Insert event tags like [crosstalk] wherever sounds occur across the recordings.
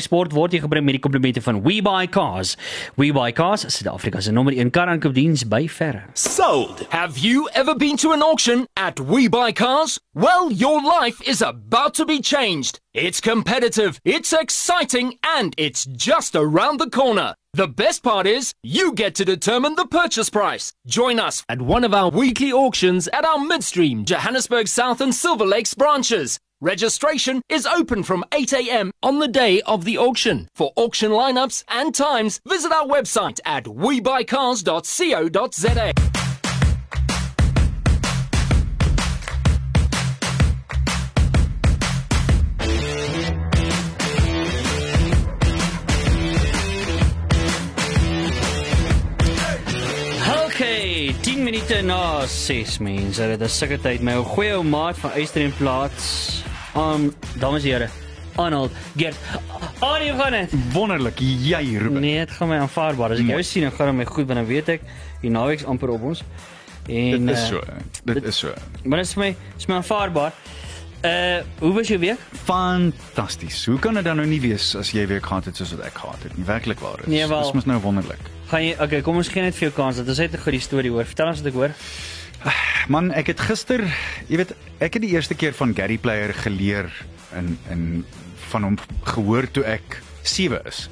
Sport word gebring met die komplimente van WeBuyCars. WeBuyCars is Suid-Afrika se nommer 1 kar aankoopdiens by verre. Sold! Have you ever been to an auction at We Buy Cars? Well, your life is about to be changed. It's competitive, it's exciting, and it's just around the corner. The best part is, you get to determine the purchase price. Join us at one of our weekly auctions at our midstream, Johannesburg South and Silver Lakes branches. Registration is open from 8 a.m. on the day of the auction. For auction lineups and times, visit our website at webuycars.co.za. Okay, 10 minute na 6 mense. Dit is sulke tyd my ou goeie ou maat van Eyster en Plaas. Um dames en here, Arnold Gert. Annie gaan dit. Wonderlik, jy Ruben. Nee, dit gaan my aanvaarbaar. As ek jou sien, dan gaan dit my goed, want dan weet ek die naweek's amper op ons. En Dit is eh, so. Dit is so. Maar dit is my, is my aanvaarbaar. Uh, hoe was jou week? Fantasties. Hoe kan dit dan nou nie wees as jy weer gehad het soos wat ek gehad het nie? Werklik waar is. Nee, wel. Dis mos nou wonderlik. Gaan jy Okay, kom ons gee net vir jou kans. Dat is net 'n goeie storie hoor. Vertel ons wat ek hoor. Man, ek het gister, jy weet, ek het die eerste keer van Gary Player geleer in in van hom gehoor toe ek 7 is.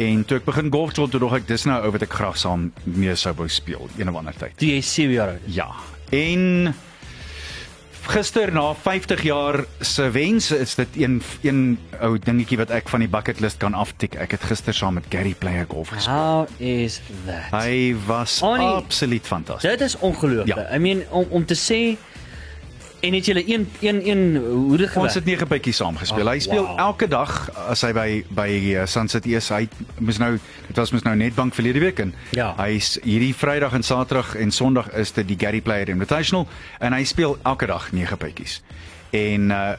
En toe ek begin golf speel, toe dog ek dis nou ou wat ek graag saam mee sou wou speel een of ander tyd. Toe jy 7 jaar oud is. Ja. En gister na 50 jaar se wens is dit een een ou dingetjie wat ek van die bucket list kan aftik. Ek het gister saam met Gary Player golf gespeel. How is that? Hy was Annie, absoluut fantasties. Dit is ongelooflik. Ja. I mean om om te sê en het julle een een een hoe dit Ons gewerk? het nege bytjies saam gespeel. Oh, hy speel wow. elke dag as hy by by uh, Sunset is. Hy moes nou dit was mos nou net bank verlede week en Ja. hy's hierdie Vrydag en Saterdag en Sondag is dit die Gary Player Invitational en hy speel elke dag nege bytjies. En uh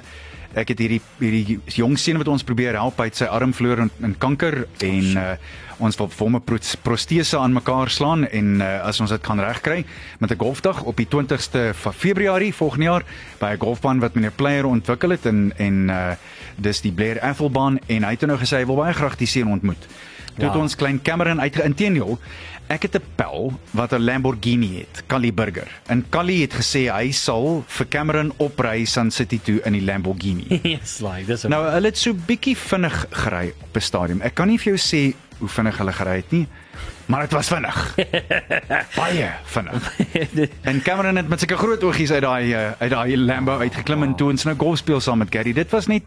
ek het hierdie hierdie jong seun wat ons probeer help hy het sy arm verloor in, in kanker en uh ons wil vir hom 'n pro- protese aan mekaar slaan en uh, as ons dit kan regkry met 'n golfdag op die 20ste van Februarie volgende jaar by 'n golfbaan wat meneer Player ontwikkel het en en uh dis die Blair Athelbaan en hy het nou gesê hy wil baie graag die seun ontmoet. Toe het Wow. ons klein Cameron uit inteendeel ek het 'n pel wat 'n Lamborghini het, Callie Burger. En Callie het gesê hy sal vir Cameron opry Sun City toe in die Lamborghini. [laughs] yes, like dis Nou hulle het so bietjie vinnig gery op 'n stadium. Ek kan nie vir jou sê hoe vinnig hulle gery het nie, maar dit was vinnig. [laughs] Baie vinnig. [laughs] En Cameron het met sulke groot oogies uit daai eh, uit daai Lambo uitgeklim en toe ons nou golf speel saam met Gary. Dit was net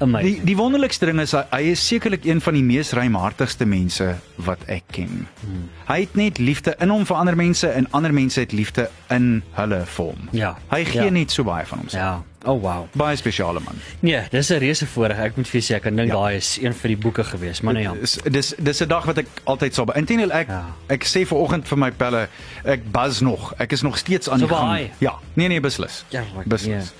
amazing. die wonderlikste ding is hy, hy is sekerlik een van die mees ruimhartigste mense wat ek ken. Hmm. Hy het net liefde in hom vir ander mense en ander mense het liefde in hulle vir hom. Ja. Hy gee Ja. net so baie van homself. Ja. Oh wow. Baie spesiale man. Nee, dis 'n reuse voorreg. Ek moet vir jou sê ek kan dink Ja. daai is een vir die boeke gewees, maar nou ja. Dis dis dis 'n dag wat ek altyd sal. Inteendeel ek Ja. ek sê ver oggend vir my pelle, ek buzz nog. Ek is nog steeds aan So die gang. Ja. Nee nee, beslis. Ja, like, beslis.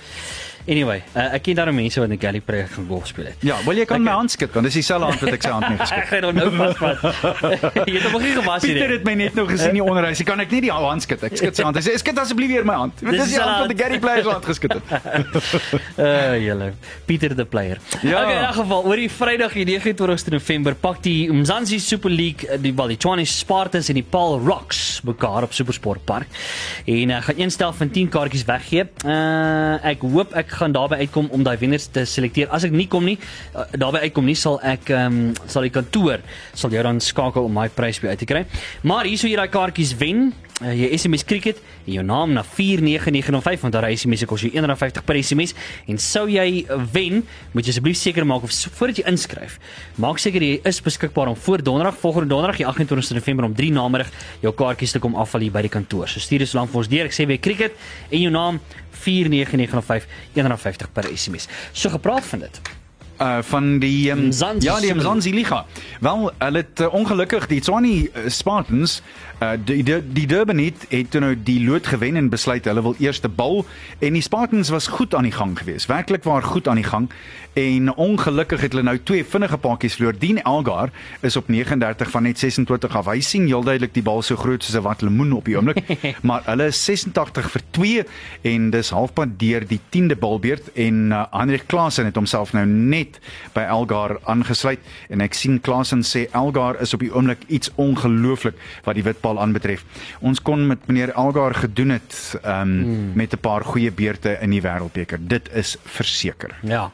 Anyway, uh, ek ken daar mense wat in Galley Prayer gaan golf speel het. Ja, wil jy kan Ek- my hand skud want dis dieselfde hand wat ek sy hand [laughs] Ek geskud. gaan dan nou vasvat. [laughs] jy het hom nog nie gewas nie. Pieter het my net nou gesien hier onder. Hy sê kan ek nie die hand skud? Ek skud sy hand. Hy sê skud asseblief weer my hand. Dit Dis is die hand sy wat die Gary Players hand geskud het. Uh [laughs] julle Pieter the player. Ja. Okay, in elk geval, oor die Vrydag die 29ste November pak die Mzansi Super League eh, die wel die Tshwane Spartans en die Paul Rocks mekaar op Supersport Park. En ek gaan een stel van 10 kaartjies weggee. Uh ek hoop ek gaan daarby uitkom om daai wenners te selekteer. As ek nie kom nie, uh, daarby uitkom nie, sal ek ehm um, sal die kantoor sal jou dan skakel om daai prys weer uit te kry. Maar hierso jy daai kaartjies wen, uh, jy SMS cricket en jou naam na 49905 want daai SMS kos jou R1.50 per SMS en sou jy wen, moet jy asseblief seker maak of so- voordat jy inskryf, maak seker jy is beskikbaar om voor donderdag, volgende donderdag, die 28ste November om 3 namiddag jou kaartjies te kom afval hier by die kantoor. So stuur dit so lank vir ons deur. Ek sê weer cricket en jou naam 49905 R1.50 per SMS. So gepraat van dit. Uh van die um, Mzansi ja die Mzansi Liga. Wel, hulle het uh, ongelukkig die Tshwane uh, Spartans uh die die, die Durban het, het toe nou die lood gewen en besluit hulle wil eers te bal en die Spartans was goed aan die gang geweest. Werklik waar goed aan die gang en ongelukkig het hulle nou twee vinnige paadjies verloor. Dien Elgar is op 39 van net 26 af. Hy sien heel duidelik die bal so groot soos 'n wat lemoen op die oomblik. [laughs] maar hulle is 86 vir 2 en dis halfpad deur die 10de balbeurt en uh, Hendrik Klaasen het homself nou net by Elgar aangesluit en ek sien Klasen sê Elgar is op die oomblik iets ongelooflik wat die witpaal aanbetref. Ons kon met meneer Elgar gedoen het um, hmm. met 'n paar goeie beurte in die wêreldbeker. Dit is verseker. Ja.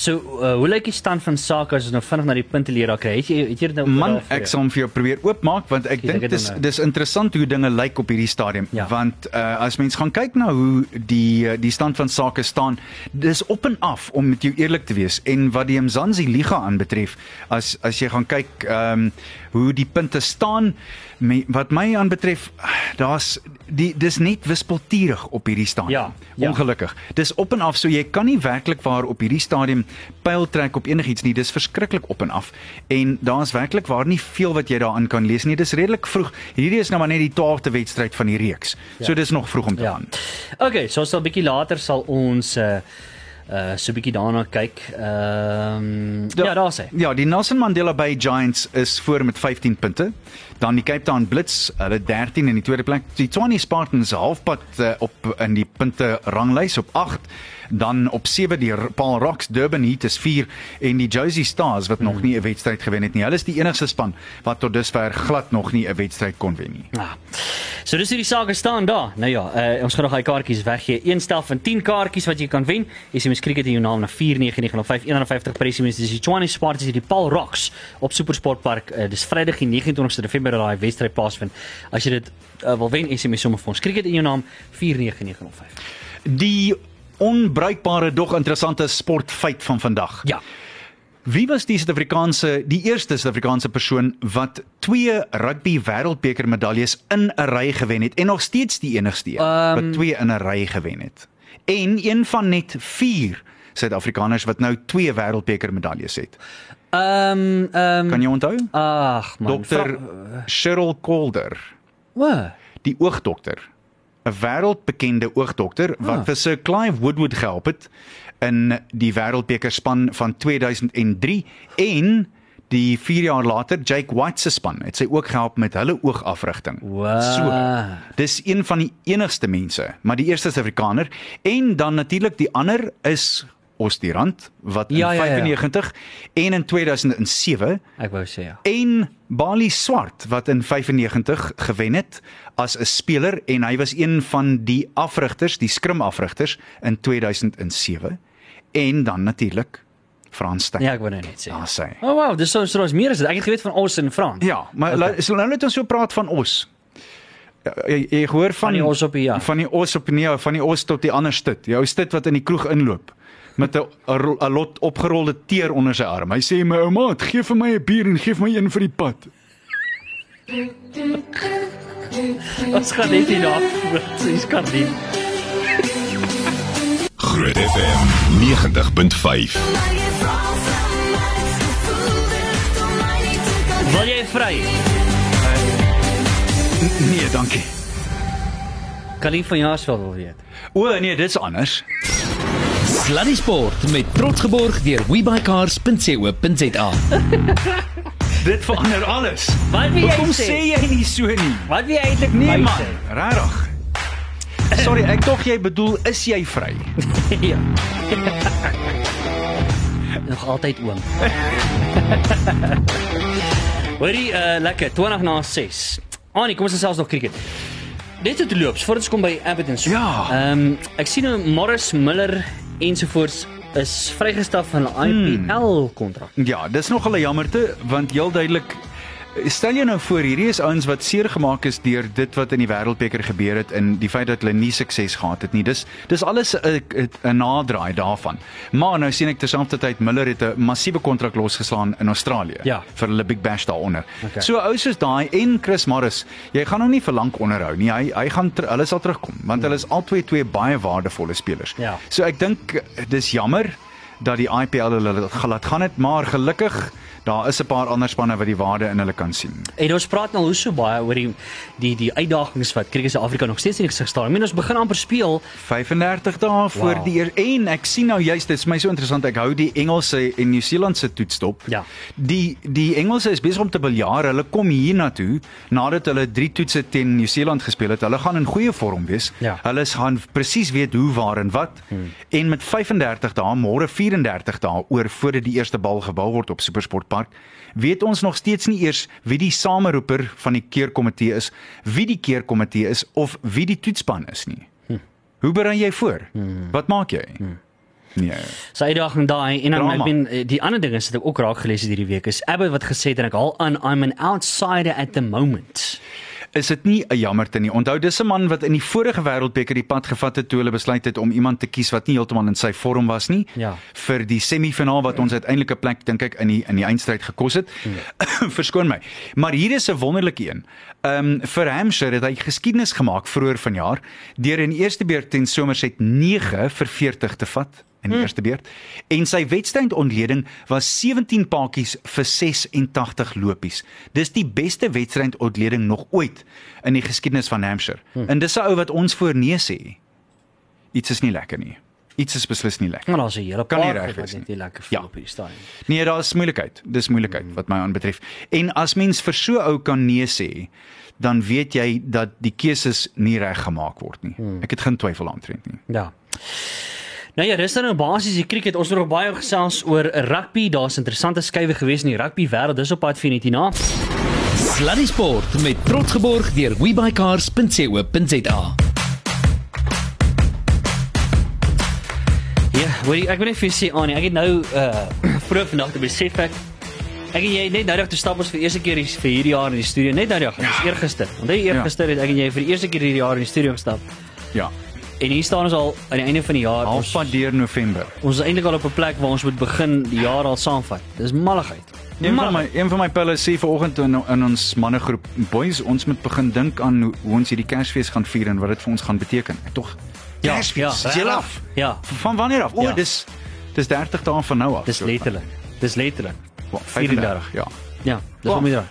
So, uh, hoe lyk die stand van sake as ons nou vinnig na die punte leer kry? Het jy het jy nou Man, ek sal hom vir jou probeer oopmaak want ek dink dis nou. dis interessant hoe dinge lyk op hierdie stadium Ja. want uh, as mens gaan kyk na hoe die uh, die stand van sake staan, dis op en af om met jou eerlik te wees en wat die Mzansi Liga aanbetref, as as jy gaan kyk ehm um, hoe die punte staan me, wat my aanbetref, daar's die dis net wispelturig op hierdie stadium. Ja, ja. Ongelukkig. Dis op en af, so jy kan nie werklik waar op hierdie stadium pyl trek op enigiets nie. Dis verskriklik op en af. En daar's werklik waar nie veel wat jy daarin kan lees nie. Dis redelik vroeg. Hierdie is nou maar net die 12de wedstryd van die reeks. Ja. So dis nog vroeg om te Ja. gaan. Okay, so sal bietjie later sal ons uh uh so bietjie daarna kyk. Ehm ja, daar sê. Ja, die Nelson Mandela Bay Giants is voor met 15 punte. Dan die Cape Town Blitz, hulle 13 in die tweede plek. Die Tshwane Spartans halfpad uh, op in die punte ranglys op 8. Dan op 7 die Paul Rocks Durban Heat is 4 en die Jersey Stars wat nog nie 'n wedstryd gewen het nie. Hulle is die enigste span wat tot dusver glad nog nie 'n wedstryd kon wen nie. Ja. So dis hoe die sake staan daar. Nou ja, uh, ons gaan nog daai kaartjies weggee. Een stel van 10 kaartjies wat jy kan wen. SMS cricket in jou naam na 49905 presies dis die Tshwane Spartans hier die Paul Rocks op Supersportpark. Uh, dis Vrydag die 29ste November dat daai wedstryd plaasvind. As jy dit uh, wil wen, SMS sommer vir ons cricket in jou naam 49905. Die onbruikbare dog interessante sportfeit van vandag. Ja. Wie was die Suid-Afrikaanse die eerste Suid-Afrikaanse persoon wat twee rugby wêreldbeker medaljes in 'n ry gewen het en nog steeds die enigste een Ehm, wat twee in 'n ry gewen het. En een van net 4 Suid-Afrikaners wat nou twee wêreldbeker medaljes het. Ehm ehm Kan jy onthou? Ag man. Dr. Cheryl Calder, Wat? die oogdokter. 'n Wêreldbekende oogdokter wat Ah. vir Sir Clive Woodward gehelp het in die wêreldbeker span van 2003 en die 4 jaar later Jake White se span het sy ook gehelp met hulle oogafrigting. Wow. So, dis een van die enigste mense, maar die eerste Suid-Afrikaner en dan natuurlik die ander is Ostirand wat in Ja, ja, ja. 95 en in 2007 Ek wou sê ja. en Bali Swart wat in 95 gewen het as 'n speler en hy was een van die afrigters, die skrimafrigters in 2007 en dan natuurlik Frans Steyn. Ja, ek wou nou net sê. Daar sê. Oh wow, dis so so is meer as dit. Ek het geweet van ons in Frans. Ja, maar okay. so nou net ons so praat van os. Ja, Jy, jy hoor van, Van die os op die ja. van die os op nee, van die os tot die ander stit. Jou stit wat in die kroeg inloop met 'n lot opgerolde teer onder sy arm. Hy sê my ouma, gee vir my 'n bier en gee vir my een vir die pad. Ons gaan net hier af. Dis kan nie. Groot FM 90.5. Wil jy vry? Nee, dankie. Kan nie van Jaarsveld wil weet. O nee, dit's anders. Sluddy Sport met trots geborg deur webuycars.co.za. [laughs] Dit verander alles. Wat wil jy Hoekom sê? sê jy nie so nie? Wat wil jy eintlik Nee man, regtig. Sorry, ek tog jy bedoel is jy vry? [laughs] Ja. [laughs] Nog altyd oom. Hoorie, uh lekker 20 na 6. Annie, kom ons gesels nog cricket. Net tot loops voordat ons kom by Everton. Ja. Ehm um, ek sien nou Morris Miller ensovoorts is vrygestel van 'n IPL kontrak. Ja, dis nog 'n jammerte want heel duidelik stel jou nou voor hierdie is ouens wat seer gemaak is deur dit wat in die wêreldbeker gebeur het en die feit dat hulle nie sukses gehad het nie. Dis dis alles 'n naderdraai daarvan. Maar nou sien ek terselfdertyd Miller het 'n massiewe kontrak losgeslaan in Australië Ja. vir hulle Big Bash daaronder. Okay. So ou soos daai en Chris Morris, jy gaan hom nie vir lank onderhou nie. Hy hy gaan ter, hulle sal terugkom want hulle is albei twee baie waardevolle spelers. Ja. So ek dink dis jammer dat die IPL hulle dit laat gaan het, maar gelukkig daar is 'n paar ander spanne wat die waarde in hulle kan sien. En ons praat nou hoe so baie oor die die die uitdagings wat Kriket Suid-Afrika nog steeds in die gesig staan. Ek meen ons begin amper speel 35 dae voor Wow. die eer en ek sien nou juist dit is my so interessant ek hou die Engelse en Nieu-Seelandse toets dop. Ja. Die die Engelse is besig om te biljaar. Hulle kom hiernatoe nadat hulle 3 toetse teen Nieu-Seeland gespeel het. Hulle gaan in goeie vorm wees. Ja. Hulle gaan presies weet hoe, waar en wat. Hmm. En met 35 dae, môre 34 dae oor voordat die eerste bal gebal word op Supersportpark, weet ons nog steeds nie eers wie die sameroeper van die keerkomitee is, wie die keerkomitee is of wie die toetspan is nie. Hmm. Hoe berei jy voor? Hmm. Wat maak jy? Hmm. Nee. sy uitdaging daai en dan Drama. ek ben eh, die ander ding is wat ek ook raak gelees het hierdie week is Abbott wat gesê het en ek haal aan I'm an outsider at the moment. Is dit nie 'n jammerte nie. Onthou dis 'n man wat in die vorige wêreldbeker die pad gevat het toe hulle besluit het om iemand te kies wat nie heeltemal in sy vorm was nie Ja. vir die semifinaal wat ons uiteindelik 'n plek dink ek in die in die eindstryd gekos het. Ja. [coughs] Verskoon my. Maar hier is 'n wonderlike een. Ehm um, vir Hampshire het hy geskiedenis gemaak vroeër vanjaar deur in die eerste beurt teen Somerset 9 vir 40 te vat in die hmm. eerste beurt en sy wedstrydontleding was 17 paadjies vir 86 lopies. Dis die beste wedstrydontleding nog ooit in die geskiedenis van Hampshire. Hmm. En dis 'n ou wat ons voor nee sê. Iets is nie lekker nie. Iets is beslis nie lekker. Maar daar's 'n hele paar goed wat net nie. lekker Ja. voel op hierdie stadium. Nee, daar is moeilikheid. Dis moeilikheid wat my aanbetref. En as mens vir so ou kan nee sê, dan weet jy dat die keuses nie reg gemaak word nie. Hmm. Ek het geen twyfel aantrent nie. Ja. Nou ja, dis dan nou basies die cricket. Ons het nog baie gesels oor rugby. Daar's interessante skuwe gewees in die rugby wêreld. Dis op pad vir net hierna. Sluddy Sport met trots geborg deur webycars.co.za. Ja, weet ek wil net vir sê Annie, ek het nou [clears throat] uh vroeg vandag te besef ek ek en jy net nou dag te stap ons vir die eerste keer hier vir hierdie jaar in die studio. Net nou dag, dit is eergister. Onthou eergister het ek en jy vir die eerste keer hierdie jaar in die studio gestap. Ja. En hier staan ons al aan die einde van die jaar. Ons, Halfpad deur November. ons is eintlik al op 'n plek waar ons moet begin die jaar al saamvat. Dis malligheid. Een van my een van my pelle sê vanoggend in, in ons mannegroep, boys, ons moet begin dink aan hoe, hoe ons hierdie Kersfees gaan vier en wat dit vir ons gaan beteken. Tog. Ja, Kersfees. ja, Is jy af? Ja, Van wanneer af? O, Ja. dis dis 30 dae van nou af. dis letterlik. Dis letterlik. Wa- 34. Ja. Ja, dis om hier.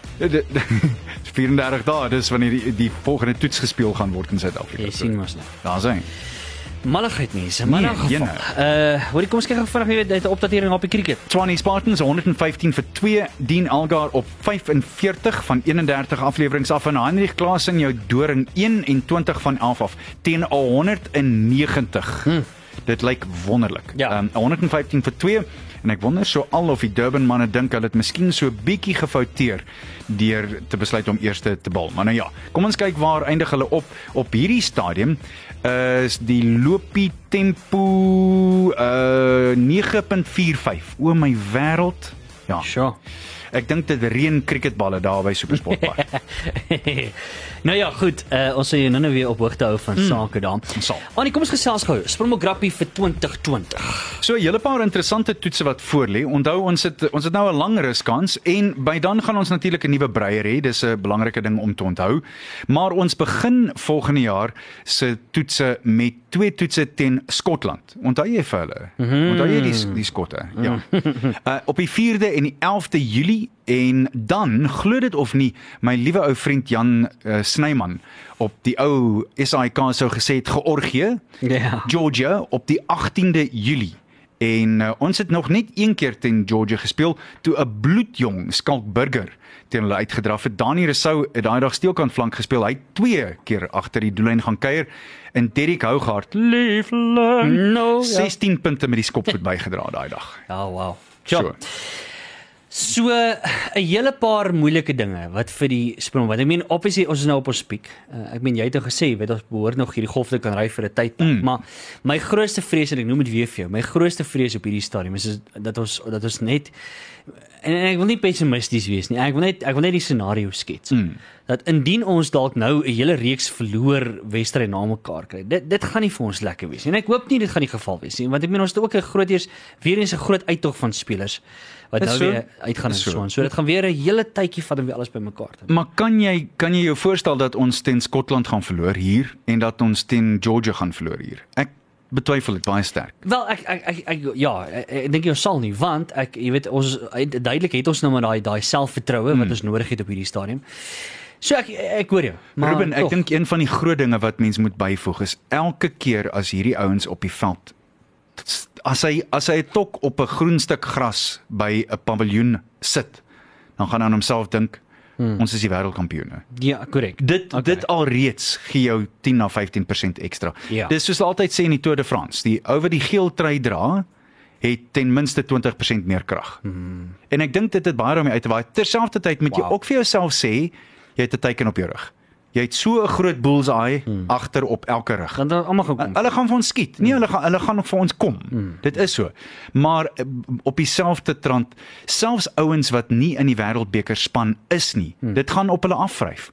Dit- dit- dis 34 dae, dis wanneer die, die volgende toets gespeel gaan word in Suid-Afrika. Jy sien mos nou. Daar's hy. Malligheid mense, maar Nee, in geval. Uh, hoor ek kom ons kyk gou vinnig weer net 'n opdatering op die cricket. Tshwane Spartans 115 vir 2, Dean Algar op 45 van 31 afleweringe af en Heinrich Klaasen jou doring 21 van 11 af teen 190. Hmm. Dit lyk wonderlik. Ja. Um, 115 vir 2 en ek wonder so al of die Durban manne dink hulle het miskien so bietjie gefouteer deur te besluit om eerste te bal. Maar nou ja, kom ons kyk waar eindig hulle op op hierdie stadium. Is die lopie tempo uh 9.45. O my wêreld. Ja. Sure. Ek dink dit reën cricketballe daar by Supersportpark. [laughs] nou ja, goed. Uh, ons sal jou nou-nou weer op hoogte hou van mm. sake daar. Annie, kom ons gesels gou. Springbok rugby vir 2020. So 'n hele paar interessante toetse wat voorlê. Onthou ons het ons het nou 'n lang ruskans en by dan gaan ons natuurlik 'n nuwe breier hê. Dis 'n belangrike ding om te onthou. Maar ons begin volgende jaar se toetse met twee toetse teen Skotland. Onthou jy vir hulle? Mm -hmm. Onthou jy die die Skotte? Ja. uh, op die 4de en die 11de Julie en dan glo dit of nie my liewe ou vriend Jan uh, Snyman op die ou SAIK sou gesê het Georgië Ja. Georgia op die 18de Julie. En uh, ons het nog net een keer teen Georgia gespeel toe 'n bloedjong Skalk Burger teen hulle uitgedraf het. Dani Rousseau het daai dag steelkant flank gespeel. Hy twee keer agter die doellyn gaan kuier en Derrick Hougaard liefling No, ja. 16 punte met die skopvoet bygedra daai dag. Ja, wow. So. So. So 'n hele paar moeilike dinge wat vir die Springbok. Ek meen obviously ons is nou op ons piek. Uh, ek meen jy het nou gesê, weet ons behoort nog hierdie golf te kan ry vir 'n tyd, mm. maar my grootste vrees en ek noem dit weer vir jou, my grootste vrees op hierdie stadium is, is dat ons dat ons net en, en ek wil nie pessimisties wees nie. Ek wil net ek wil net die scenario skets. Mm. Dat indien ons dalk nou 'n hele reeks verloor wedstryd na mekaar kry. Dit dit gaan nie vir ons lekker wees nie. En ek hoop nie dit gaan die geval wees nie, want ek meen ons het ook 'n groot eers weer eens 'n groot uittog van spelers wat nou so. weer uitgaan en so. so. aan. So dit gaan weer 'n hele tydjie vat om weer alles bymekaar te. Maar kan jy kan jy jou voorstel dat ons teen Skotland gaan verloor hier en dat ons teen Georgia gaan verloor hier? Ek betwyfel dit baie sterk. Wel ek ek ek, ek ja, ek, ek dink jy sal nie want ek jy weet ons duidelik het ons nou maar daai daai selfvertroue wat ons nodig het op hierdie stadium. So ek ek hoor jou. Maar Ruben, ek dink een van die groot dinge wat mens moet byvoeg is elke keer as hierdie ouens op die veld as hy as hy 'n tok op 'n groen stuk gras by 'n paviljoen sit, dan gaan hy aan homself dink, hmm. ons is die wêreldkampioene. ja, korrek. Dit okay. dit alreeds gee jou 10 na 15% ekstra. Ja. Dis soos altyd sê in die Tour de France, die ou wat die geel trui dra, het ten minste 20% meer krag. Hmm. En ek dink dit het baie daarmee uit te waai. Terselfdertyd moet wow. jy ook vir jouself sê jy het 'n teken op jou rug. Jy het so 'n groot bullseye hmm. agter op elke rug. Dan dan almal gaan kom. Hulle gaan vir ons skiet. Nee, hulle gaan hulle gaan vir ons kom. Mm. Dit is so. Maar eh, op dieselfde trant, selfs ouens wat nie in die wêreldbeker span is nie, mm. dit gaan op hulle afvryf.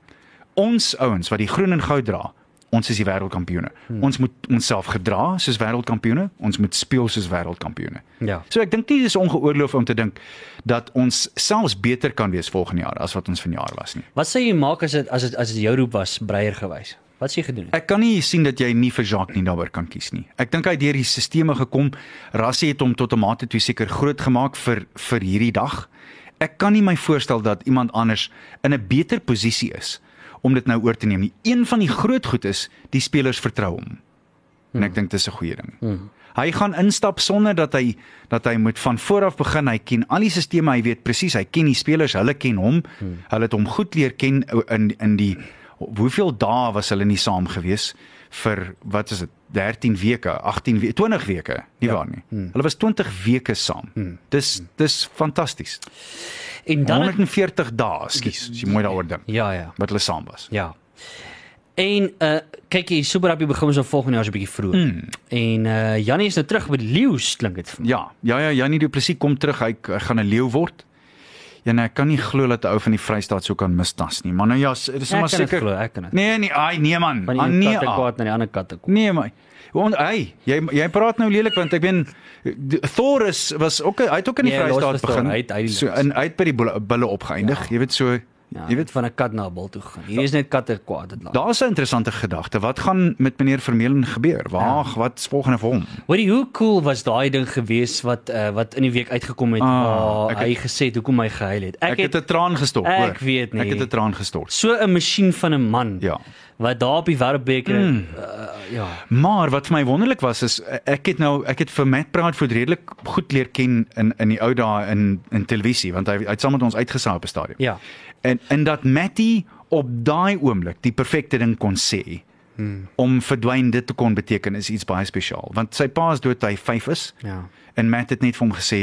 Ons ouens wat die groen en goud dra, ons is die wêreldkampioene. Mm. Ons moet onsself gedra soos wêreldkampioene, ons moet speel soos wêreldkampioene. Ja. So ek dink nie dis ongeoorloof om te dink dat ons selfs beter kan wees volgende jaar as wat ons vanjaar was nie. Wat sê jy maak as dit as dit as dit jou roep was breier gewys? Wat sê jy gedoen? Ek kan nie sien dat jy nie vir Jacques nie daaroor kan kies nie. Ek dink hy het deur die stelsels gekom. Rassie het hom tot 'n mate toe seker groot gemaak vir vir hierdie dag. Ek kan nie my voorstel dat iemand anders in 'n beter posisie is om dit nou oor te neem nie. Een van die groot goed is die spelers vertrou hom. En ek dink dis 'n goeie ding. Hmm. Hy gaan instap sonder dat hy dat hy moet van voor af begin. Hy ken al die stelsels, hy weet presies, hy ken die spelers, hulle ken hom. Hmm. Hulle het hom goed leer ken in in die hoeveel dae was hulle nie saam gewees vir wat is dit 13 weke, 18 weke, 20 weke, nie ja. waar nie. Hmm. Hulle was 20 weke saam. Hmm. Dis dis fantasties. En dan 140 dae, skus, as jy mooi daaroor dink. Ja, ja. Wat hulle saam was. Ja. En uh kyk jy Super Rugby begin ons nou volgende jaar so 'n bietjie vroeg. Mm. En uh Jannie is nou terug by die Leeu's klink dit vir my. Ja, ja ja, Janie Du Plessis kom terug. Hy, hy gaan 'n leeu word. Ja, nee, ek kan nie glo dat 'n ou van die Vrystaat so kan mistas nie. Maar nou ja, dis Ek sommer kan dit seker. glo, ek kan dit. Nee, nee, ai nee man. Van Ah, die nee. katte ah. kwaad na die ander katte kom. Nee my. Want hy, jy jy praat nou lelik want ek ben Thor is was ook hy het ook in die Nee, Vrystaat begin. hy het- hy het so in het by die bulle, bulle opgeëindig. Ja. Jy weet so Ja, jy weet van 'n kat na 'n bil toe gegaan. Hier is net katte kwaad dit laat. daar's 'n interessante gedagte. Wat gaan met meneer Vermeulen gebeur? Wag, ja. wat's volgende vir hom? Hoorie, hoe cool was daai ding geweest wat uh, wat in die week uitgekom het Ah, waar ek hy het- gesê hoekom hy gehuil het. Ek, ek het 'n traan gestort, ek hoor. weet nie. Ek het 'n traan gestort. so 'n masjien van 'n man Ja. wat daar op die wêreldbeker mm. uh, ja. Maar wat vir my wonderlik was is ek het nou ek het vir Matt Proudfoot redelik goed leer ken in in die ou dae in in televisie want hy hy het saam met ons uitgesaai op 'n stadion. Ja. En en dat Matty op daai oomblik die perfekte ding kon sê. Hmm. Om verdwyn dit te kon beteken is iets baie spesiaal want sy pa is dood toe hy 5 is. Ja. En Matt het net vir hom gesê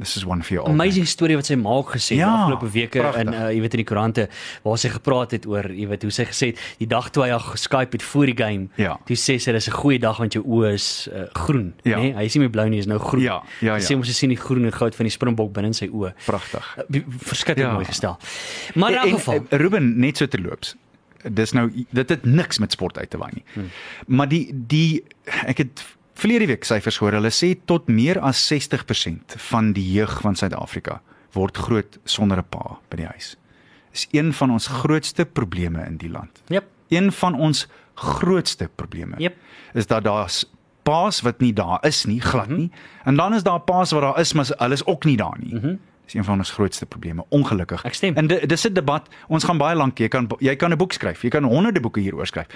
this is one for you all. Amazing storie wat sy ma ook gesê het Ja, afgelope weke pragtig. in uh, jy weet in die koerante waar sy gepraat het oor jy weet hoe sy gesê het die dag toe hy haar geskype het voor die game Ja. toe sê sy dis 'n goeie dag want jou oë is uh, groen Ja. nê nee? hy is nie meer blou nie is nou groen Ja, ja, Sy ja. sê ons sien die groen en goud van die springbok binne in sy oë Pragtig. uh, verskriklik Ja. mooi gestel maar in elk geval en, Ruben net so terloops. Dis nou dit het niks met sport uit te waai nie. Hmm. Maar die die ek het verlede week syfers gehoor. Hulle sê tot meer as 60% van die jeug van Suid-Afrika word groot sonder 'n pa by die huis. Is een van ons grootste probleme in die land. Jep. Een van ons grootste probleme Jep. is dat daar's paas wat nie daar is nie, glad Mhm. nie. Mm -hmm. En dan is daar paas wat daar is, maar hulle is ook nie daar nie. Mm -hmm. Dis een van ons grootste probleme, ongelukkig. Ek stem. En di- dis 'n debat. Ons gaan baie lank, jy kan jy kan 'n boek skryf. Jy kan honderde boeke hieroor skryf.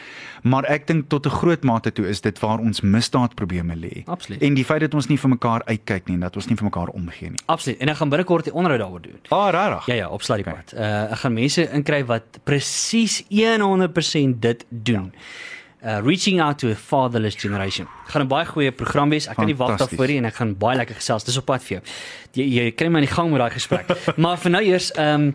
Maar ek dink tot 'n groot mate toe is dit waar ons misdaadprobleme lê. Absoluut. En die feit dat ons nie vir mekaar uitkyk nie en dat ons nie vir mekaar omgee nie. absoluut en ek gaan binnekort 'n onderhoud daaroor doen Ah, regtig? Ja ja, op Sladiepad. Okay. Uh ek gaan mense inkry wat presies 100% dit doen. Uh reaching out to a fatherless generation. Gaan 'n baie goeie program wees. Ek kan nie wag daarvoor nie en ek gaan baie lekker gesels. Dis op pad vir jou. Jy, jy kry my aan die gang met daai gesprek. [laughs] maar vir nou eers ehm um,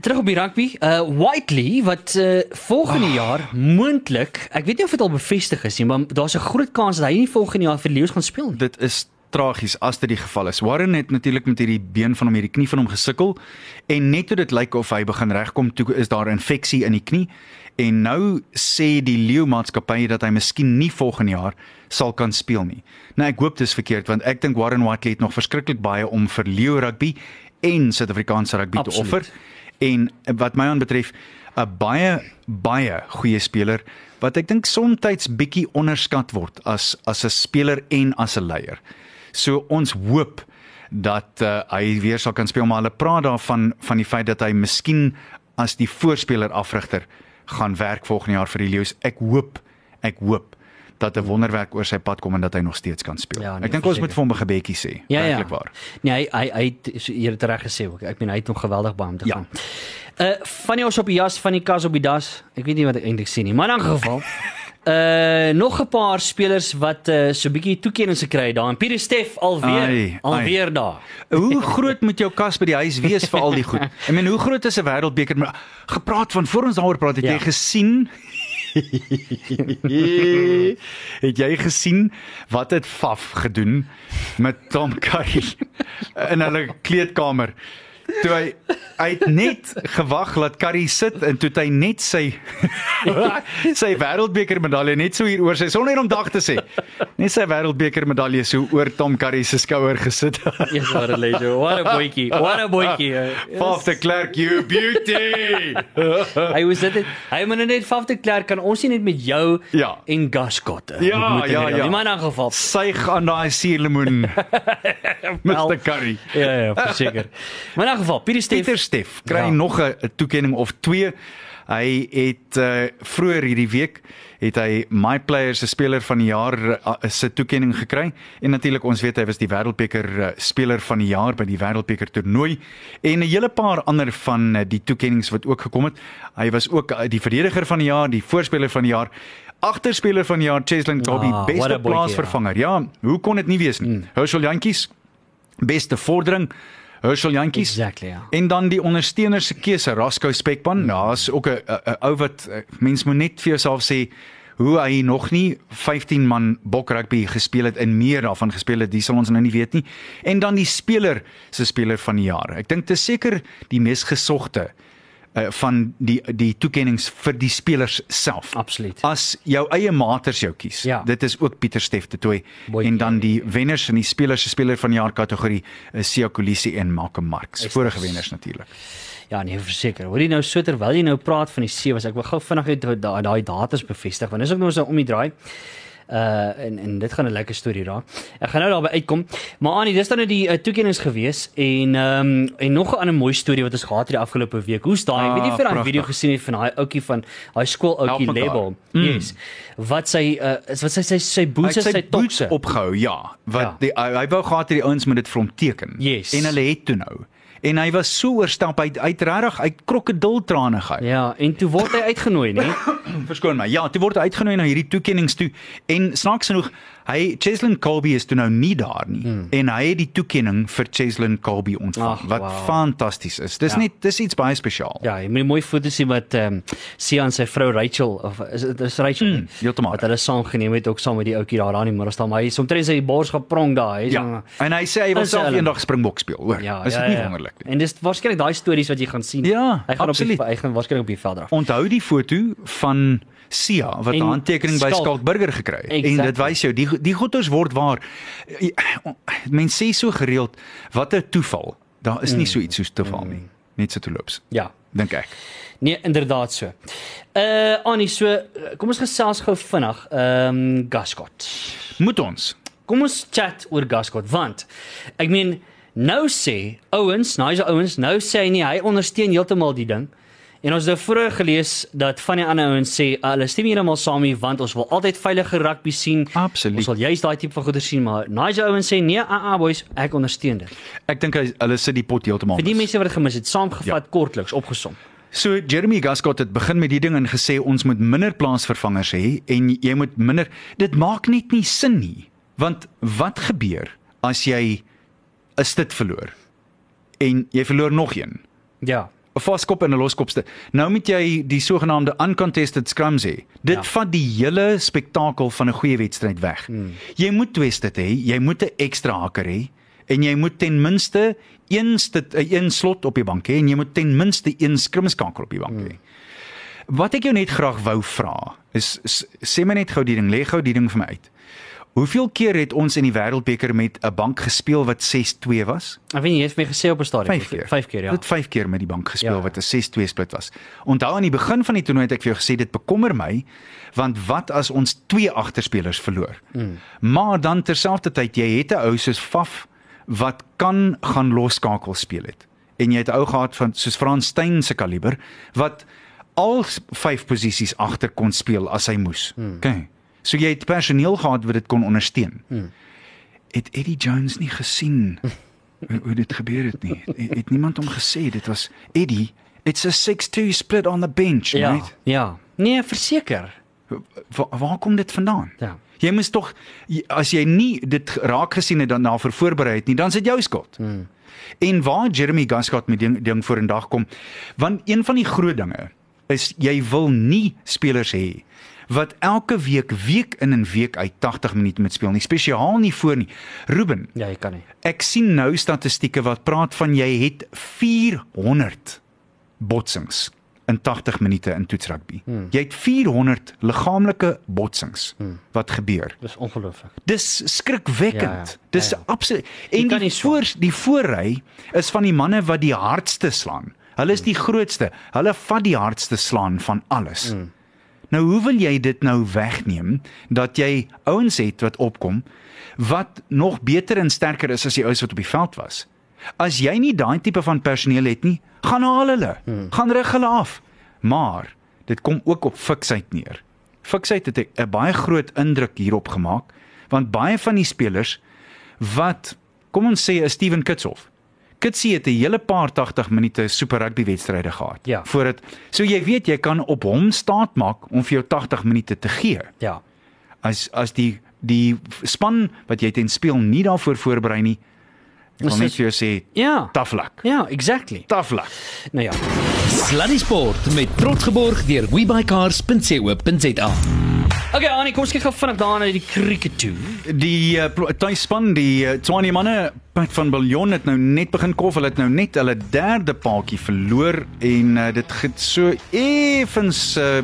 terug op die rugby. Uh Whiteley wat uh, volgende oh. jaar moontlik, ek weet nie of dit al bevestig is nie, maar daar's 'n groot kans dat hy nie volgende jaar vir Leeu's gaan speel nie. Dit is tragies as dit die geval is. Warren het natuurlik met hierdie been van hom, hierdie knie van hom gesukkel en net toe dit lyk of hy begin regkom, toe is daar 'n infeksie in die knie en nou sê die Leeu maatskappy dat hy miskien nie volgende jaar sal kan speel nie. Nou ek hoop dis verkeerd want ek dink Warren Whiteley het nog verskriklik baie om vir Leeu rugby en Suid-Afrikaanse rugby Absoluut. te offer. En wat my aanbetref, 'n baie baie goeie speler wat ek dink soms bietjie onderskat word as as 'n speler en as 'n leier. So ons hoop dat uh, hy weer sal kan speel maar hulle praat daarvan van die feit dat hy miskien as die voorspeler afrigter gaan werk volgende jaar vir die Lions. Ek hoop, ek hoop dat 'n wonderwerk oor sy pad kom en dat hy nog steeds kan speel. Ja, nee, ek dink ons moet vir hom 'n gebedjie sê. Ja, ja. Werklik waar. Nee, hy hy hy het so eer reg gesê ook. Ek meen hy het hom geweldig baie om te Ja. gaan. Uh van die ons op die jas, van die kas op die das. Ek weet nie wat ek eintlik sê nie, maar in 'n geval [laughs] Uh nog 'n paar spelers wat uh so 'n bietjie toekennings gekry het daar. Pieter Steff alweer Ai, alweer daar. Hoe groot moet jou kas by die huis wees vir al die goed? [laughs] Ek meen, hoe groot is 'n wêreldbeker? Maar gepraat van voor ons daaroor praat, het Ja. jy gesien? [laughs] het jy gesien wat het Faf gedoen met Tom Curry in hulle kleedkamer? Toe hy hy het net gewag laat Curry sit en toe het hy net sy [laughs] sy wêreldbeker medalje net so hier oor sy sonder om dag te sê. Net sy wêreldbeker medalje so oor Tom Curry se skouer gesit. [laughs] Yes, what a legend. What a boytjie. What a boytjie. Faf de Klerk, you beauty. [laughs] Hy was dit. Hy moet net Faf de Klerk kan ons nie net met jou Ja. en Gascott. Ja, ja, ja. Die man in geval. Suig aan daai suurlemoen. Mr Curry. Ja ja, verseker. Maar 'n geval, Pieter Steff. Pieter Steff kry Ja. ja. nog 'n toekenning of 2. Hy het uh, vroeër hierdie week het hy My Player se speler van die jaar uh, se toekenning gekry en natuurlik ons weet hy was die wêreldbeker uh, speler van die jaar by die wêreldbeker toernooi en 'n hele paar ander van uh, die toekennings wat ook gekom het. Hy was ook uh, die verdediger van die jaar, die voorspeler van die jaar, agterspeler van die jaar Cheslin Tobby, Ah, beste boytjie, plaasvervanger. Ja, hoe kon dit nie wees nie? Hmm. Herschel Jantjies beste vordering Herschel Jantjies Exactly, ja. En dan die ondersteuners se keuse, Rasco Spekpan. Nou, is ook 'n 'n- 'n ou wat eh, mens moet net vir jouself sê hoe hy nog nie 15 man bok rugby gespeel het en meer daarvan gespeel het, dis sal ons nou nie weet nie. En dan die speler se speler van die jaar. Ek dink dit is seker die mees gesogte uh, van die die toekennings vir die spelers self. Absoluut. As jou eie maters jou kies. Ja. Dit is ook Pieter Steff de Tooi Boytjie. en dan die wenners in die spelers se speler van die jaar kategorie is Sia Kolisi en Malcolm Marx. Is- Vorige wenners natuurlik. Ja, nee, verseker. Hoor jy nou so terwyl jy nou praat van die sewe, ek wil gou vinnig net daai daai datas bevestig want dis ook nou so om die draai. Uh en en dit gaan 'n lekker storie raak. Ek gaan nou daarby uitkom. Maar Annie, dis dan nou die uh, toekennings gewees en ehm um, en nog 'n ander mooi storie wat ons gehad het die afgelope week. Hoe's daai? Ek weet nie Ah, jy daai video gesien het van daai ouetjie van daai skool ouetjie label. Mm. Yes. Wat sy uh is wat sy sy sy boots is sy boots tokse. opgehou, ja. Wat Ja. die hy wou gehad het die ouens moet dit vir hom teken. Yes. En hulle het toe nou. En hy was so oorstamp hy het regtig uit krokodiltrane gehad. Ja, en toe word hy uitgenooi, nê? [coughs] Verskoon my. Ja, toe word hy uitgenooi na hierdie toekennings toe en snaaks genoeg, hy Cheslin Colby is toe nou nie daar nie hmm. en hy het die toekenning vir Cheslin Colby ontvang Ag, wat wow. fantasties is. Dis Ja. net dis iets baie spesiaal. Ja, jy moet mooi foto sien wat ehm um, Sian sy vrou Rachel of is dit is Rachel Mm, nie? heeltemal. wat hulle saam geneem het ook saam met die ouetjie daar aan die middag staan, maar hy is omtrent sy bors geprong daar. Hy Ja. En hy sê hy wil self eendag Springbok speel, hoor. ja, is dit ja, nie ja. wonderlik nie? En dis waarskynlik daai stories wat jy gaan sien. Ja, hy gaan absoluut. op die, hy gaan waarskynlik op die veld draf. Onthou die foto van Sia wat 'n En handtekening by Skalk. Burger gekry het. Exactly. En dit wys jou die die goeters word waar. Mense sê so gereeld wat 'n toeval. Daar is nie so iets soos toeval nie. Net so toeloops, Ja. dink ek. Nee, inderdaad so. Uh Annie, so uh, kom ons gesels gou vinnig. Ehm um, Gascott. Moet ons Kom ons chat oor Gascott want ek meen nou sê ouens, nou is ouens, nou sê hy nie hy ondersteun heeltemal die ding. En ons het nou vroeër gelees dat van die ander ouens sê uh, hulle stem heeltemal saam nie want ons wil altyd veilige rugby sien. Absoluut. Ons wil juist daai tipe van goeie sien, maar Nigel ouens sê nee, ah ah boys, ek ondersteun dit. ek dink hy- hulle sit die pot heeltemal. Vir die mense wat dit gemis het, saamgevat ja. kortliks opgesom. So Jeremy Gascott het begin met die ding en gesê ons moet minder plaasvervangers hê en jy moet minder dit maak net nie sin nie. Want wat gebeur as jy 'n stit verloor en jy verloor nog een? Ja. 'n Vaskop en 'n loskopste. Nou moet jy die sogenaamde uncontested scrums hê. Dit Ja. vat die hele spektakel van 'n goeie wedstryd weg. Hmm. Jy moet twist hê, jy moet 'n ekstra haker hê en jy moet ten minste een stit, eh, een slot op die bank hê en jy moet ten minste een skrimskakel op die bank hê. Wat ek jou net graag wou vra is, is sê my net gou die ding, lê gou die ding vir my uit. Hoeveel keer het ons in die Wêreldbeker met 'n bank gespeel wat 6-2 was? Ek weet nie, jy het my gesê op 'n stadium. Vyf keer. Vyf keer, ja. Dit 5 keer met die bank gespeel Ja. wat 'n 6-2 split was. Onthou aan die begin van die toernooi het ek vir jou gesê dit bekommer my want wat as ons twee agterspelers verloor? Mm. Maar dan terselfdertyd jy het 'n ou soos Faf wat kan gaan losskakel speel het. En jy het 'n ou gehad van soos Frans Steyn se kaliber wat al vyf posisies agter kon speel as hy moes. Mm. Okay. So jy het personeel gehad wat dit kon ondersteun. Mm. Het Eddie Jones nie gesien hoe, dit gebeur het nie. Het, het niemand hom gesê dit was Eddie, it's a 6-2 split on the bench, Ja. right? Ja. Nee, verseker. Waar, waar kom dit vandaan? Ja. Jy moes tog as jy nie dit raak gesien het dan daarvoor voorberei het nie, dan is dit jou skuld. Hmm. En waar Jeremy Gascott met ding ding voor in dag kom, want een van die groot dinge is jy wil nie spelers hê wat elke week week in en week uit 80 minute moet speel nie, spesiaal nie voor nie. Ruben, Ja, jy kan nie. Ek sien nou statistieke wat praat van jy het 400 botsings in 80 minute in toetsrugby. Hmm. Jy het 400 liggaamlike botsings hmm. wat gebeur. Dis ongelooflik. Dis skrikwekkend. Ja, ja. Dis Ja, ja. absoluut. En die voor die voorry is van die manne wat die hardste slaan. Hulle is die grootste. Hulle vat die hardste slaan van alles. Mm. Nou hoe wil jy dit nou wegneem dat jy ouens het wat opkom wat nog beter en sterker is as die ouens wat op die veld was? As jy nie daai tipe van personeel het nie, gaan haal hulle. Hmm. Gaan rig hulle af. Maar dit kom ook op fiksheid neer. Fiksheid het 'n baie groot indruk hierop gemaak want baie van die spelers wat kom ons sê 'n Steven Kitshoff Kitsie het 'n hele paar 80 minute super rugby wedstryde gehad. Ja. Voordat so jy weet jy kan op hom staat maak om vir jou 80 minute te gee. Ja. As as die die span wat jy ten speel nie daarvoor voorberei nie. Ek wil Is net vir jou sê Ja. tough luck. Ja, exactly. Tough luck. Nou ja. Sluddy Sport met trots geborg deur webycars.co.za. Okay, Annie, kom ons kyk gou vinnig daar na die cricket toe. Die uh, plo- tuisspan, die uh, Tshwane manne Pat van Biljon het nou net begin kof. Hulle het nou net hulle derde paadjie verloor en uh, dit het so effens uh,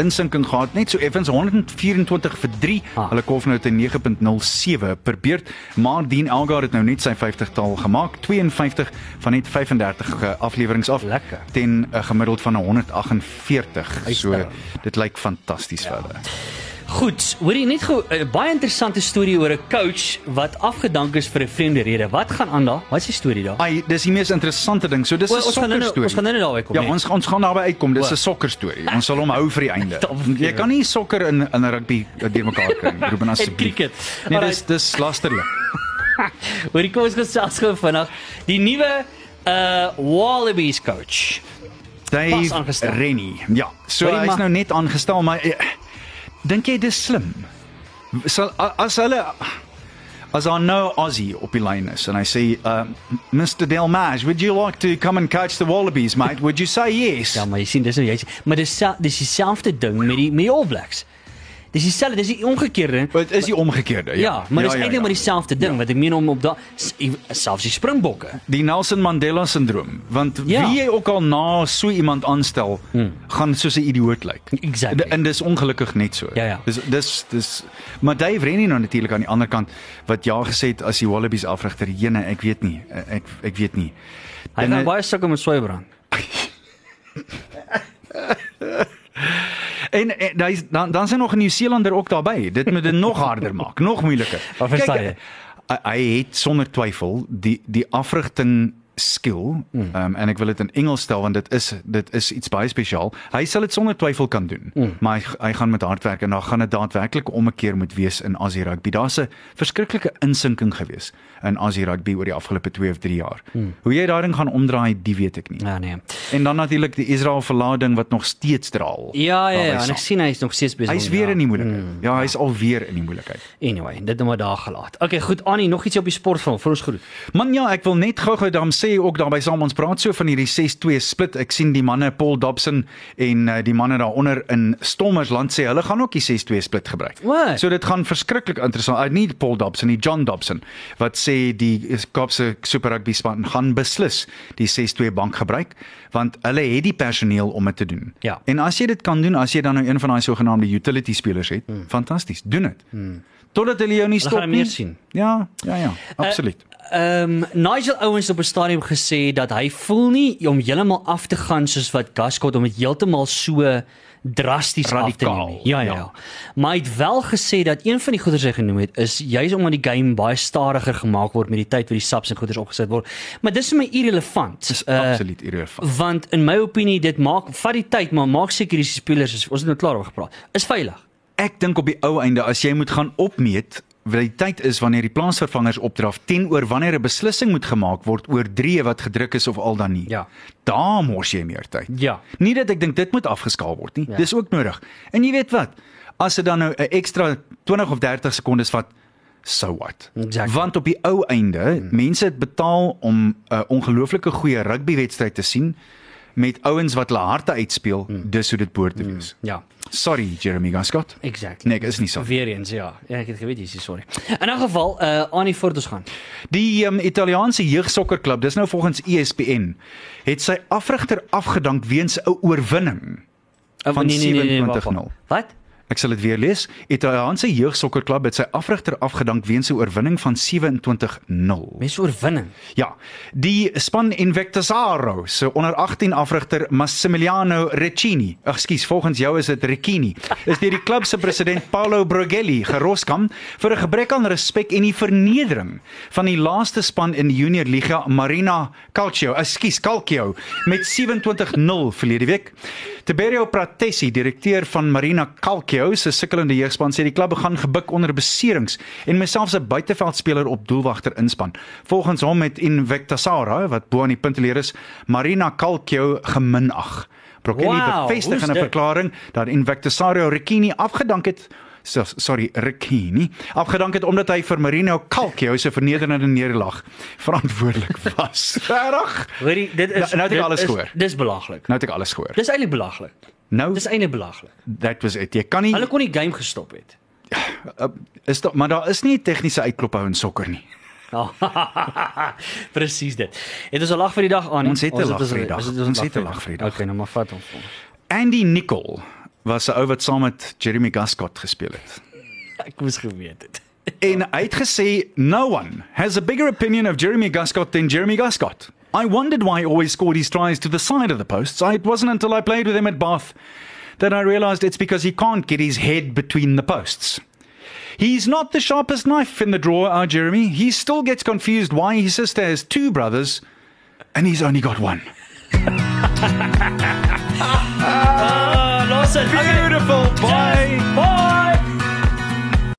insinking gehad, net so effens 124 vir 3. Ah. Hulle kof nou te 9.07 per beurt, maar Dean Elgar het nou net sy 50-tal gemaak, 52 van net 35 uh, afleweringe af Lekker. ten 'n uh, gemiddeld van 148. So Uitstekend. dit lyk fantasties ja. vir hulle. Goed, hoorie net gou 'n baie interessante storie oor 'n coach wat afgedank is vir 'n vreemde rede. Wat gaan aan daar? Wat is die storie daar? Ai, dis die mees interessante ding. So dis 'n nou- sokker storie. ons gaan nou daarby kom, Ja, nee. ons ons gaan daarby uitkom. Dis. 'n sokker storie. Ons sal hom [laughs] hou vir die einde. Jy kan nie sokker in in rugby deurmekaar kry nie. Ruben [laughs] En asseblief. cricket. Nee, dis dis lasterlik. Hoorie kom ons gesels gou vinnig. Die nuwe uh Wallabies coach. Dave. Rennie. Ja, so hy's nou net aangestel, maar eh, dink jy dis slim? Sal as hulle as daar nou Aussie op die lyn is en hy sê uh, Mr Delmage, would you like to come and coach the Wallabies, mate? Would you say yes? Ja, maar jy sien dis nou jy sê, maar dis dis dieselfde ding met die met die All Blacks. Dis dieselfde, dis die omgekeerde. Dit is die omgekeerde. Ja, ja maar dis eintlik maar dieselfde ding wat ek meen om op daai selfs die Springbokke. die Nelson Mandela sindroom want Ja. wie jy ook al na so iemand aanstel hmm. gaan soos 'n idioot lyk. Exactly. En dis ongelukkig net so. Ja, ja. Dis dis dis maar Dave Rennie nou natuurlik aan die ander kant wat ja gesê het as die Wallabies afrigter jene ek weet nie ek ek weet nie. Hy gaan eh, baie sukkel met swybrand. [laughs] En, en dan dan dan sien nog 'n Nieu-Seelander ook daarbey. Dit moet dit nog harder maak, nog moeiliker. Wat verstaan hy, hy het sonder twyfel die die afrigting skill. Ehm um, en ek wil dit in Engels stel want dit is dit is iets baie spesiaal. Hy sal dit sonder twyfel kan doen. Hmm. Maar hy, hy gaan met hard werk en dan gaan dit daadwerklik om 'n keer moet wees in Aussie rugby. Daar's 'n verskriklike insinking gewees in Aussie rugby oor die afgelope 2 of 3 jaar. Hoe jy daai ding gaan omdraai, die weet ek nie. Ja nee. En dan natuurlik die Israel verlading wat nog steeds draal. Ja ja, ja en ek sien hy is nog steeds besig. Hy's weer in die moeilikheid. Mm, ja, hy's al weer in die moeilikheid. Anyway, dit nou maar daar gelaat. Okay, goed Annie, nog iets op die sportfront vir ons groet. Man ja, ek wil net gou-gou dan sê ook daarby saam ons praat so van hierdie 6-2 split. Ek sien die manne Paul Dobson en uh, die manne daaronder in Stommersland sê hulle gaan ook die 6-2 split gebruik. Wat? So dit gaan verskriklik interessant. Uh, nie Paul Dobson nie, John Dobson wat sê die Kaapse Super Rugby span gaan beslis die 6-2 bank gebruik want hulle het die personeel om dit te doen. Ja. En as jy dit kan doen, as jy dan nou een van daai sogenaamde utility spelers het, hmm. fantasties, doen dit. Hmm. totdat hulle jou nie Hulle stop gaan nie. meer sien. Ja, ja, ja, absoluut. Ehm um, Nigel Owens op 'n stadium gesê dat hy voel nie om heeltemal af te gaan soos wat Gascott om dit heeltemal so drasties af te Radikaal, neem. Ja, ja, ja. ja. Maar hy het wel gesê dat een van die goeders hy genoem het is juis omdat die game baie stadiger gemaak word met die tyd wat die subs en goeders opgesit word. Maar dis vir my irrelevant. Dis Uh, absoluut irrelevant. want in my opinie dit maak vat die tyd maar maak seker die spelers is ons het nou klaar oor gepraat. Is veilig. Ek dink op die ou einde as jy moet gaan opmeet die tyd is wanneer die plaasvervangers opdraf teenoor wanneer 'n beslissing moet gemaak word oor drie wat gedruk is of al dan nie. Ja. Daar mors jy meer tyd. Ja. Nie dat ek dink dit moet afgeskaal word nie. Ja. Dis ook nodig. En jy weet wat? As dit dan nou 'n ekstra 20 of 30 sekondes vat, so what? Exactly. Want op die ou einde, hmm. mense het betaal om 'n ongelooflike goeie rugbywedstryd te sien met ouens wat hulle harte uitspeel. Hmm. Dis hoe dit behoort te wees. Ja. Sorry Jeremy Gascott. Exactly. Nee, ek is nie sorry. Weer eens ja. Ja, ek het geweet jy is sorry. In 'n geval uh Annie voort ons gaan. Die um, Italiaanse jeugsokkerklub, dis nou volgens ESPN, het sy afrigter afgedank weens 'n oorwinning. Uh, Van 27-0. wacht, wacht. Wat? Ek sal dit weer lees. Italiaanse jeugsokkerklub het sy afrigter afgedank weens 'n oorwinning van 27-0. Mes oorwinning. Ja, die span Invectasaro se onder 18 afrigter Massimiliano Recchini, ekskuus, volgens jou is dit Recchini, is deur die klub se president Paolo Brogelli geroskam vir 'n gebrek aan respek en die vernedering van die laaste span in die Junior Liga Marina Calcio, ekskuus, Calcio met 27-0 verlede week. Tiberio Pratessi, direkteur van Marina Calcio se sukkelende jeugspan, sê die klub gaan gebuk onder beserings en myself 'n buiteveldspeler op doelwagter inspan. Volgens hom het Invectasaro, wat bo aan die punt leer is, Marina Calcio geminag. Brokelli Wow, bevestig in 'n verklaring dat Invectasaro Recchini afgedank het so- sorry Recchini afgedank het omdat hy vir Marino Calcio se vernederende nederlaag verantwoordelik was. [laughs] Regtig? Hoorie, dit is Nou- nou het ek alles gehoor. Dis belaglik. Nou het ek alles gehoor. Dis eintlik belaglik. Nou Dis eintlik belaglik. that was it. Jy kan nie Hulle kon die game gestop het. [sighs] is daar maar daar is nie 'n tegniese uitklop hou in sokker nie. [laughs] Presies dit. Het ons 'n lag vir die dag aan. Ons het 'n lag vir die dag. Ons het 'n lag vir die dag. Okay, nou maar vat hom. Andy Nicol was 'n ou wat saam met Jeremy Gascott gespeel het. [laughs] Ek moes geweet het. En hy het gesê no one has a bigger opinion of Jeremy Gascott than Jeremy Gascott. I wondered why he always scored his tries to the side of the posts. It wasn't until I played with him at Bath that I realized it's because he can't get his head between the posts. He's not the sharpest knife in the drawer, our Jeremy. He still gets confused why his sister has two brothers and he's only got one. [laughs] Ah, los dit. Beautiful. Bye.